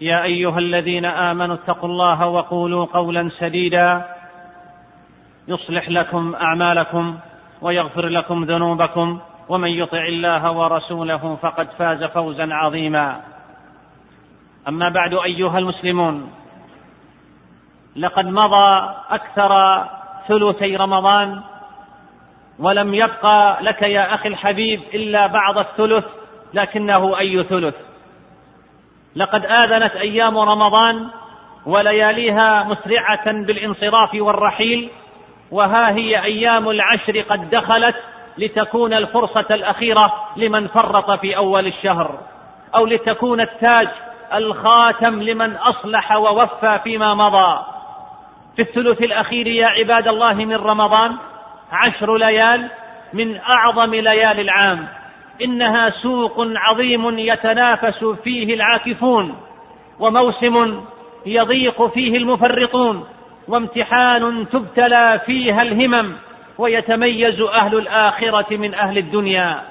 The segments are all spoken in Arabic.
يا أيها الذين آمنوا اتقوا الله وقولوا قولا سديدا يصلح لكم أعمالكم ويغفر لكم ذنوبكم ومن يطع الله ورسوله فقد فاز فوزا عظيما. أما بعد أيها المسلمون لقد مضى أكثر ثلثي رمضان ولم يبقى لك يا أخي الحبيب إلا بعض الثلث لكنه أي ثلث؟ لقد آذنت أيام رمضان ولياليها مسرعة بالانصراف والرحيل وها هي أيام العشر قد دخلت لتكون الفرصة الأخيرة لمن فرط في أول الشهر أو لتكون التاج الخاتم لمن أصلح ووفى فيما مضى. في الثلث الأخير يا عباد الله من رمضان عشر ليال من أعظم ليالي العام. إنها سوق عظيم يتنافس فيه العاكفون وموسم يضيق فيه المفرطون وامتحان تبتلى فيها الهمم ويتميز أهل الآخرة من أهل الدنيا.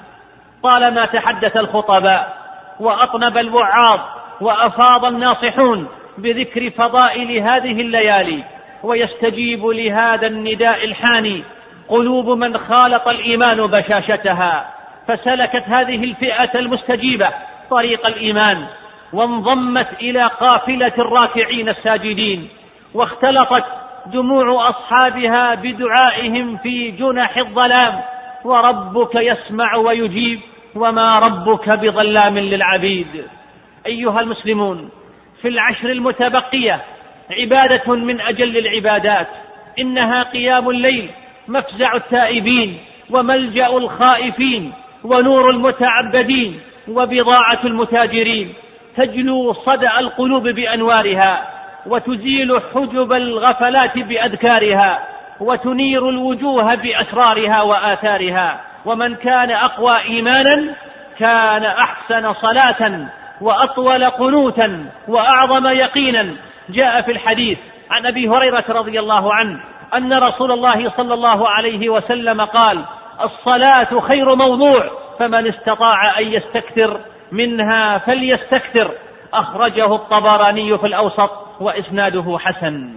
طالما تحدث الخطباء وأطنب الوعاظ وأفاض الناصحون بذكر فضائل هذه الليالي ويستجيب لهذا النداء الحاني قلوب من خالط الإيمان بشاشتها. فسلكت هذه الفئة المستجيبة طريق الإيمان وانضمت إلى قافلة الراكعين الساجدين واختلطت دموع أصحابها بدعائهم في جنح الظلام وربك يسمع ويجيب وما ربك بظلام للعبيد. أيها المسلمون في العشر المتبقية عبادة من أجل العبادات إنها قيام الليل مفزع التائبين وملجأ الخائفين ونور المتعبدين وبضاعة المتاجرين تجلو صدأ القلوب بأنوارها وتزيل حجب الغفلات بأذكارها وتنير الوجوه بأسرارها وآثارها ومن كان أقوى إيمانا كان أحسن صلاة وأطول قنوتا وأعظم يقينا. جاء في الحديث عن أبي هريرة رضي الله عنه أن رسول الله صلى الله عليه وسلم قال الصلاة خير موضوع فمن استطاع أن يستكثر منها فليستكثر. أخرجه الطبراني في الأوسط وإسناده حسن.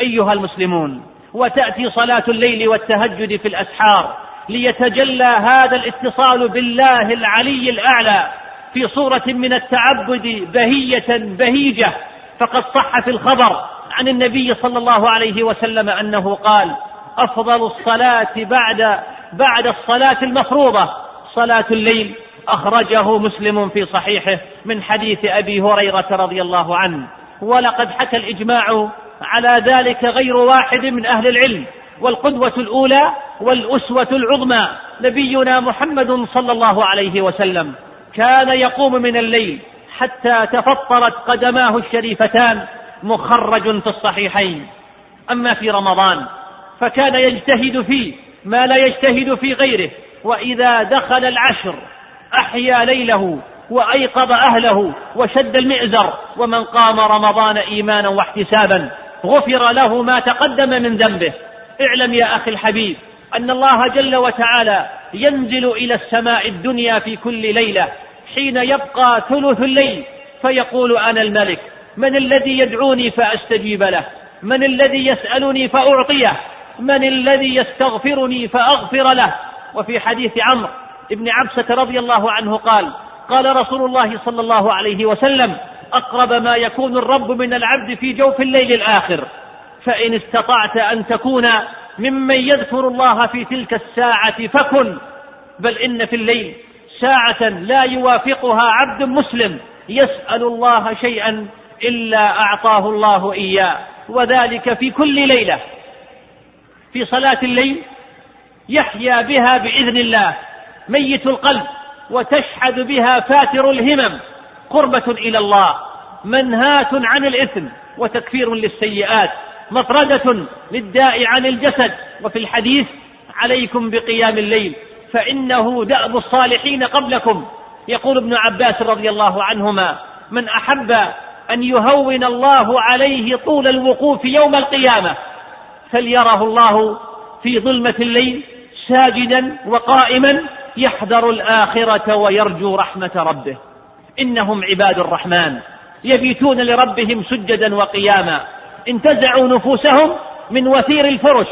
أيها المسلمون وتأتي صلاة الليل والتهجد في الأسحار ليتجلى هذا الاتصال بالله العلي الأعلى في صورة من التعبد بهية بهيجة. فقد صح في الخبر عن النبي صلى الله عليه وسلم أنه قال أفضل الصلاة بعد بعد الصلاة المفروضة. صلاة الليل أخرجه مسلم في صحيحه من حديث أبي هريرة رضي الله عنه. ولقد حكى الإجماع على ذلك غير واحد من أهل العلم. والقدوة الأولى والأسوة العظمى نبينا محمد صلى الله عليه وسلم. كان يقوم من الليل حتى تفطرت قدماه الشريفتان مخرج في الصحيحين. أما في رمضان فكان يجتهد فيه ما لا يجتهد في غيره وإذا دخل العشر أحيا ليله وأيقظ أهله وشد المئزر ومن قام رمضان إيمانا واحتسابا غفر له ما تقدم من ذنبه. اعلم يا أخي الحبيب أن الله جل وتعالى ينزل إلى السماء الدنيا في كل ليلة حين يبقى ثلث الليل فيقول أنا الملك من الذي يدعوني فأستجيب له؟ من الذي يسألني فأعطيه؟ من الذي يستغفرني فأغفر له. وفي حديث عمرو بن عبسة رضي الله عنه قال قال رسول الله صلى الله عليه وسلم أقرب ما يكون الرب من العبد في جوف الليل الآخر. فإن استطعت أن تكون ممن يذكر الله في تلك الساعة فكن. بل إن في الليل ساعة لا يوافقها عبد مسلم يسأل الله شيئا إلا أعطاه الله إياه. وذلك في كل ليلة. في صلاة الليل يحيا بها بإذن الله ميت القلب وتشحذ بها فاتر الهمم قربة إلى الله منهاة عن الإثم وتكفير للسيئات مطردة للداء عن الجسد وفي الحديث عليكم بقيام الليل فإنه دأب الصالحين قبلكم يقول ابن عباس رضي الله عنهما من أحب أن يهون الله عليه طول الوقوف يوم القيامة فليره الله في ظلمة الليل ساجدا وقائما يحذر الآخرة ويرجو رحمة ربه؟ إنهم عباد الرحمن يبيتون لربهم سجدا وقياما انتزعوا نفوسهم من وثير الفرش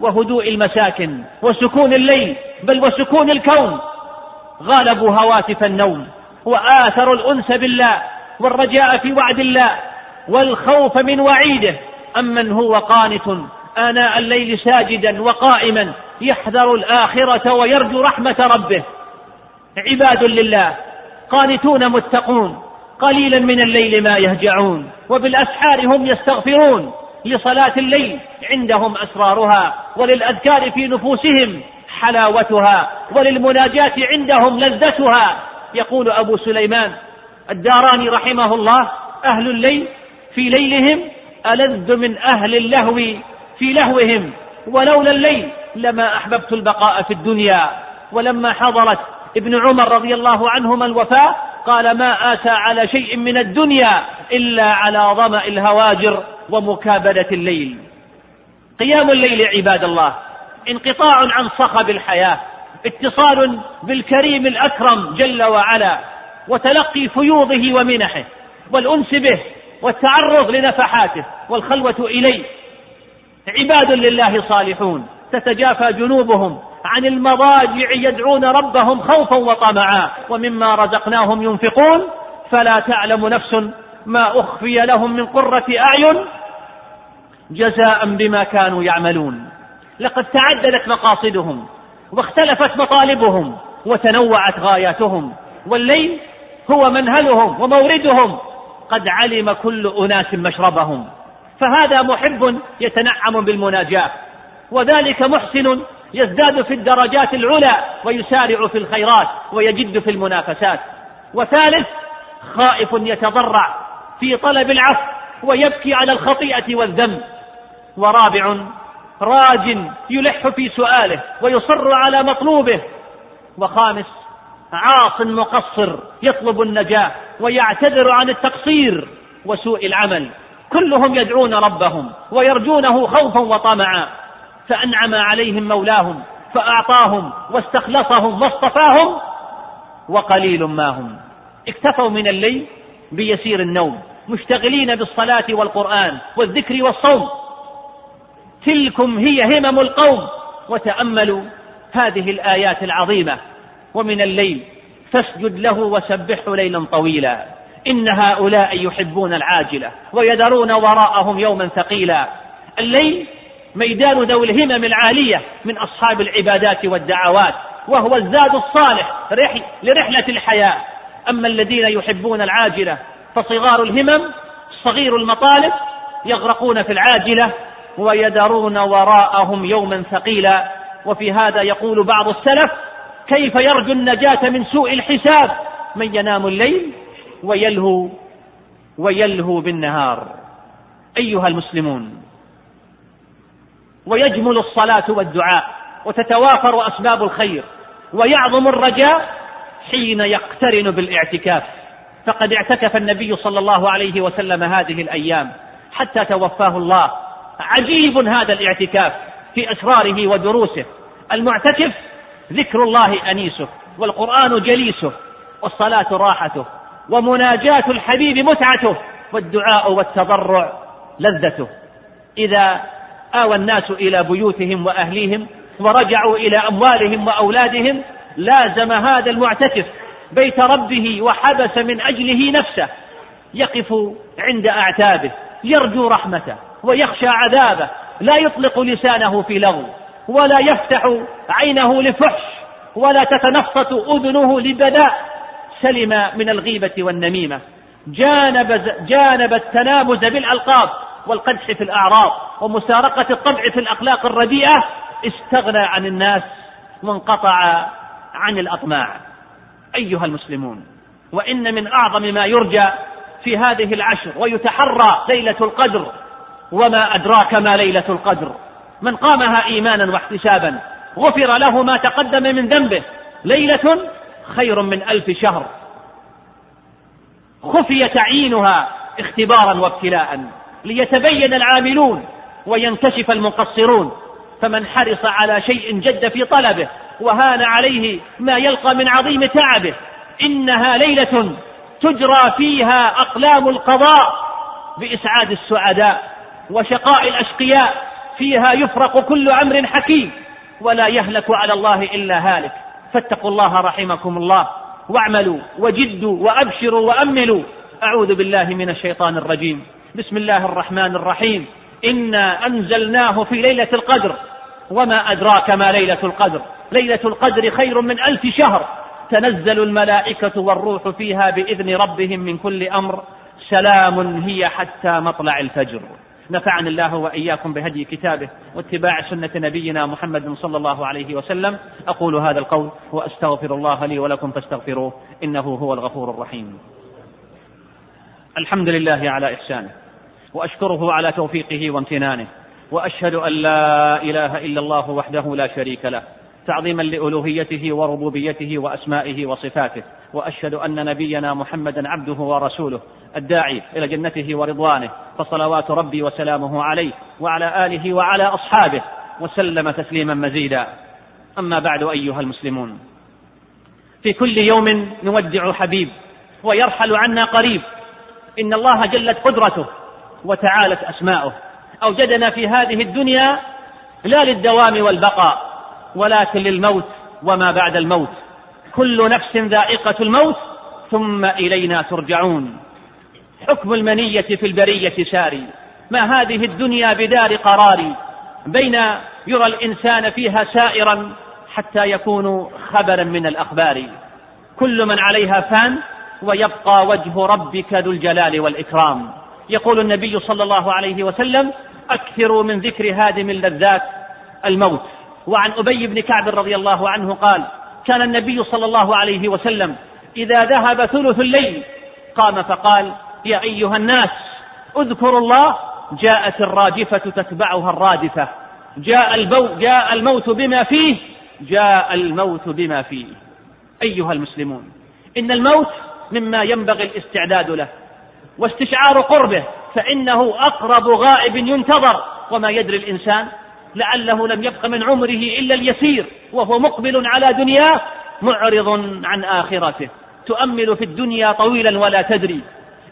وهدوء المساكن وسكون الليل بل وسكون الكون. غالبوا هواتف النوم وآثروا الأنس بالله والرجاء في وعد الله والخوف من وعيده. أمن هو قانت آناء الليل ساجدا وقائما يحذر الآخرة ويرجو رحمة ربه. عباد لله قانتون متقون قليلا من الليل ما يهجعون وبالأسحار هم يستغفرون لصلاة الليل عندهم أسرارها وللأذكار في نفوسهم حلاوتها وللمناجاة عندهم لذتها. يقول أبو سليمان الداراني رحمه الله أهل الليل في ليلهم ألذ من أهل اللهو. في لهوهم ولولا الليل لما أحببت البقاء في الدنيا. ولما حضرت ابن عمر رضي الله عنهما الوفاة قال ما آتى على شيء من الدنيا إلا على ظمأ الهواجر ومكابدة الليل. قيام الليل عباد الله انقطاع عن صخب الحياة اتصال بالكريم الأكرم جل وعلا وتلقي فيوضه ومنحه والأنس به والتعرض لنفحاته والخلوة إليه عباد لله صالحون. تتجافى جنوبهم عن المضاجع يدعون ربهم خوفا وطمعا. ومما رزقناهم ينفقون فلا تعلم نفس ما أخفي لهم من قرة أعين جزاء بما كانوا يعملون. لقد تعددت مقاصدهم واختلفت مطالبهم وتنوعت غاياتهم. والليل هو منهلهم وموردهم. قد علم كل أناس مشربهم. فهذا محب يتنعم بالمناجاة وذلك محسن يزداد في الدرجات العلى ويسارع في الخيرات ويجد في المنافسات. وثالث خائف يتضرع في طلب العفو ويبكي على الخطيئة والذنب. ورابع راج يلح في سؤاله ويصر على مطلوبه. وخامس عاص مقصر يطلب النجاة ويعتذر عن التقصير وسوء العمل. كلهم يدعون ربهم ويرجونه خوفا وطمعا. فأنعم عليهم مولاهم فأعطاهم واستخلصهم واصطفاهم وقليل ما هم. اكتفوا من الليل بيسير النوم مشتغلين بالصلاة والقرآن والذكر والصوم. تلكم هي همم القوم. وتأملوا هذه الآيات العظيمة. ومن الليل فاسجد له وسبحه ليلا طويلا. إن هؤلاء يحبون العاجلة ويذرون وراءهم يوما ثقيلا. الليل ميدان ذوي الهمم العالية من أصحاب العبادات والدعوات وهو الزاد الصالح لرحلة الحياة. أما الذين يحبون العاجلة فصغار الهمم صغير المطالب يغرقون في العاجلة ويذرون وراءهم يوما ثقيلا. وفي هذا يقول بعض السلف كيف يرجو النجاة من سوء الحساب؟ من ينام الليل ويلهو ويلهو بالنهار. أيها المسلمون ويجمل الصلاة والدعاء وتتوافر أسباب الخير ويعظم الرجاء حين يقترن بالاعتكاف. فقد اعتكف النبي صلى الله عليه وسلم هذه الأيام حتى توفاه الله. عجيب هذا الاعتكاف في أسراره ودروسه. المعتكف ذكر الله أنيسه والقرآن جليسه والصلاة راحته. ومناجاة الحبيب متعته والدعاء والتضرع لذته. إذا آوى الناس إلى بيوتهم وأهليهم ورجعوا إلى أموالهم وأولادهم لازم هذا المعتكف بيت ربه وحبس من أجله نفسه يقف عند أعتابه يرجو رحمته ويخشى عذابه لا يطلق لسانه في لغو ولا يفتح عينه لفحش ولا تتنفط أذنه لبداء سلم من الغيبة والنميمة. جانب, جانب التنابز بالألقاب والقدح في الأعراض ومسارقة الطبع في الأخلاق الرديئة استغنى عن الناس وانقطع عن الأطماع. أيها المسلمون وإن من أعظم ما يرجى في هذه العشر ويتحرى ليلة القدر وما أدراك ما ليلة القدر. من قامها إيمانا واحتسابا غفر له ما تقدم من ذنبه. ليلة خير من ألف شهر. خفي تعيينها اختبارا وابتلاء ليتبين العاملون وينكشف المقصرون. فمن حرص على شيء جد في طلبه وهان عليه ما يلقى من عظيم تعبه إنها ليلة تجرى فيها أقلام القضاء بإسعاد السعداء وشقاء الأشقياء. فيها يفرق كل أمر حكيم ولا يهلك على الله إلا هالك. فاتقوا الله رحمكم الله واعملوا وجدوا وأبشروا وأملوا. أعوذ بالله من الشيطان الرجيم. بسم الله الرحمن الرحيم. إنا أنزلناه في ليلة القدر. وما أدراك ما ليلة القدر. ليلة القدر خير من ألف شهر. تنزل الملائكة والروح فيها بإذن ربهم من كل أمر. سلام هي حتى مطلع الفجر. نفعني الله وإياكم بهدي كتابه واتباع سنة نبينا محمد صلى الله عليه وسلم. أقول هذا القول وأستغفر الله لي ولكم فاستغفروه. إنه هو الغفور الرحيم. الحمد لله على إحسانه وأشكره على توفيقه وامتنانه وأشهد أن لا إله إلا الله وحده لا شريك له تعظيما لألوهيته وربوبيته وأسمائه وصفاته. وأشهد أن نبينا محمدا عبده ورسوله الداعي إلى جنته ورضوانه فصلوات ربي وسلامه عليه وعلى آله وعلى أصحابه وسلم تسليما مزيدا. أما بعد أيها المسلمون في كل يوم نودع حبيب ويرحل عنا قريب. إن الله جلت قدرته وتعالت أسماؤه. أوجدنا في هذه الدنيا لا للدوام والبقاء ولكن للموت وما بعد الموت. كل نفس ذائقة الموت ثم إلينا ترجعون. حكم المنية في البرية ساري ما هذه الدنيا بدار قرار؟ بين يرى الإنسان فيها سائرا حتى يكون خبرا من الأخبار. كل من عليها فان ويبقى وجه ربك ذو الجلال والإكرام. يقول النبي صلى الله عليه وسلم أكثروا من ذكر هادم اللذات الموت. وعن أبي بن كعب رضي الله عنه قال كان النبي صلى الله عليه وسلم إذا ذهب ثلث الليل قام فقال يا أيها الناس اذكروا الله جاءت الراجفة تتبعها الرادفة. جاء البو جاء الموت بما فيه جاء الموت بما فيه. أيها المسلمون إن الموت مما ينبغي الاستعداد له واستشعار قربه فإنه أقرب غائب ينتظر وما يدري الإنسان. لعله لم يبق من عمره إلا اليسير وهو مقبل على دنياه معرض عن آخرته. تؤمل في الدنيا طويلا ولا تدري.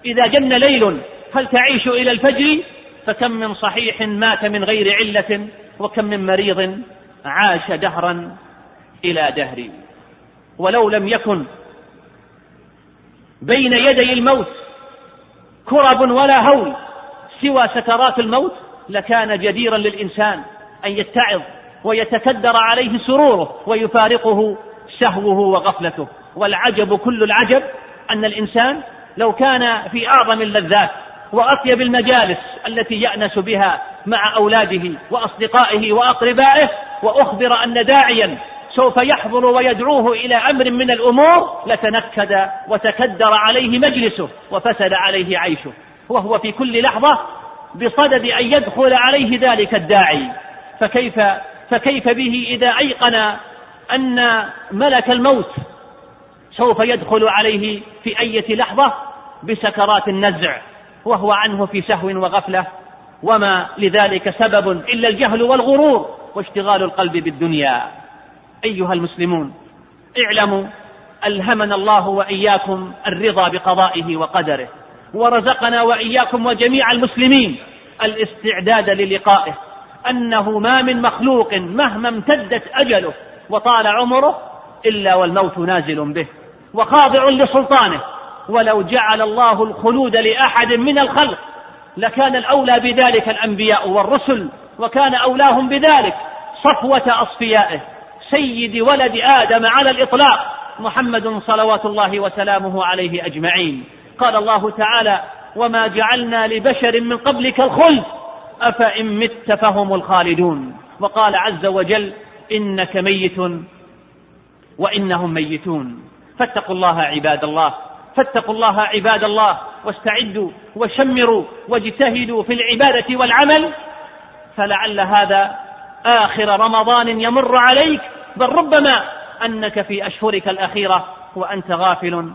إذا جن ليل هل تعيش إلى الفجر؟ فكم من صحيح مات من غير علة وكم من مريض عاش دهرا إلى دهر. ولو لم يكن بين يدي الموت كرب ولا هول سوى سكرات الموت لكان جديرا للإنسان. أن يتعظ ويتكدر عليه سروره ويفارقه سهوه وغفلته. والعجب كل العجب أن الإنسان لو كان في أعظم اللذات وأطيب المجالس التي يأنس بها مع أولاده وأصدقائه وأقربائه وأخبر أن داعيا سوف يحضر ويدعوه إلى أمر من الأمور لتنكد وتكدر عليه مجلسه وفسد عليه عيشه. وهو في كل لحظة بصدد أن يدخل عليه ذلك الداعي. فكيف فكيف به إذا أيقن أن ملك الموت سوف يدخل عليه في أية لحظة بسكرات النزع وهو عنه في سهو وغفلة وما لذلك سبب إلا الجهل والغرور واشتغال القلب بالدنيا. أيها المسلمون اعلموا ألهمنا الله وإياكم الرضا بقضائه وقدره ورزقنا وإياكم وجميع المسلمين الاستعداد للقائه. أنه ما من مخلوق مهما امتدت أجله وطال عمره إلا والموت نازل به وخاضع لسلطانه. ولو جعل الله الخلود لأحد من الخلق لكان الأولى بذلك الأنبياء والرسل وكان أولاهم بذلك صفوة أصفيائه سيد ولد آدم على الإطلاق محمد صلوات الله وسلامه عليه أجمعين. قال الله تعالى وما جعلنا لبشر من قبلك الخلد أفإن مت فهم الخالدون؟ وقال عز وجل إنك ميت وإنهم ميتون. فاتقوا الله عباد الله فاتقوا الله عباد الله واستعدوا وشمروا واجتهدوا في العبادة والعمل فلعل هذا آخر رمضان يمر عليك. بل ربما أنك في أشهرك الأخيرة وأنت غافل.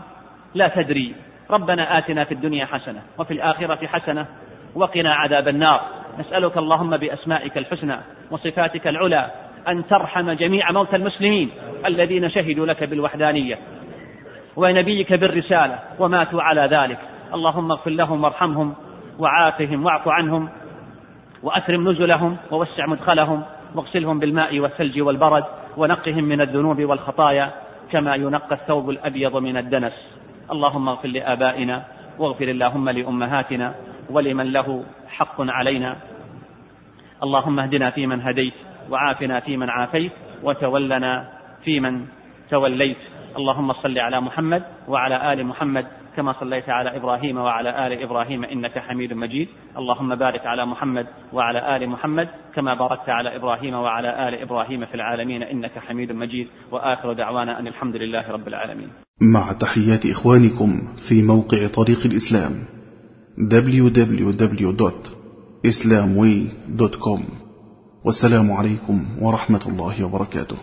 لا تدري. ربنا آتنا في الدنيا حسنة وفي الآخرة حسنة وقنا عذاب النار. نسألك اللهم بأسمائك الحسنى وصفاتك العلى أن ترحم جميع موتى المسلمين الذين شهدوا لك بالوحدانية. ونبيك بالرسالة وماتوا على ذلك. اللهم اغفر لهم وارحمهم وعافهم واعف عنهم وأكرم نزلهم ووسع مدخلهم واغسلهم بالماء والثلج والبرد ونقهم من الذنوب والخطايا كما ينقى الثوب الأبيض من الدنس. اللهم اغفر لآبائنا واغفر اللهم لأمهاتنا ولمن له حق علينا. اللهم اهدنا فيمن هديت وعافنا فيمن عافيت وتولنا فيمن توليت. اللهم صل على محمد وعلى آل محمد كما صليت على إبراهيم وعلى آل إبراهيم إنك حميد مجيد. اللهم بارك على محمد وعلى آل محمد كما باركت على إبراهيم وعلى آل إبراهيم في العالمين إنك حميد مجيد. وآخر دعوانا أن الحمد لله رب العالمين. مع تحيات إخوانكم في موقع طريق الإسلام. www.islamway.com والسلام عليكم ورحمه الله وبركاته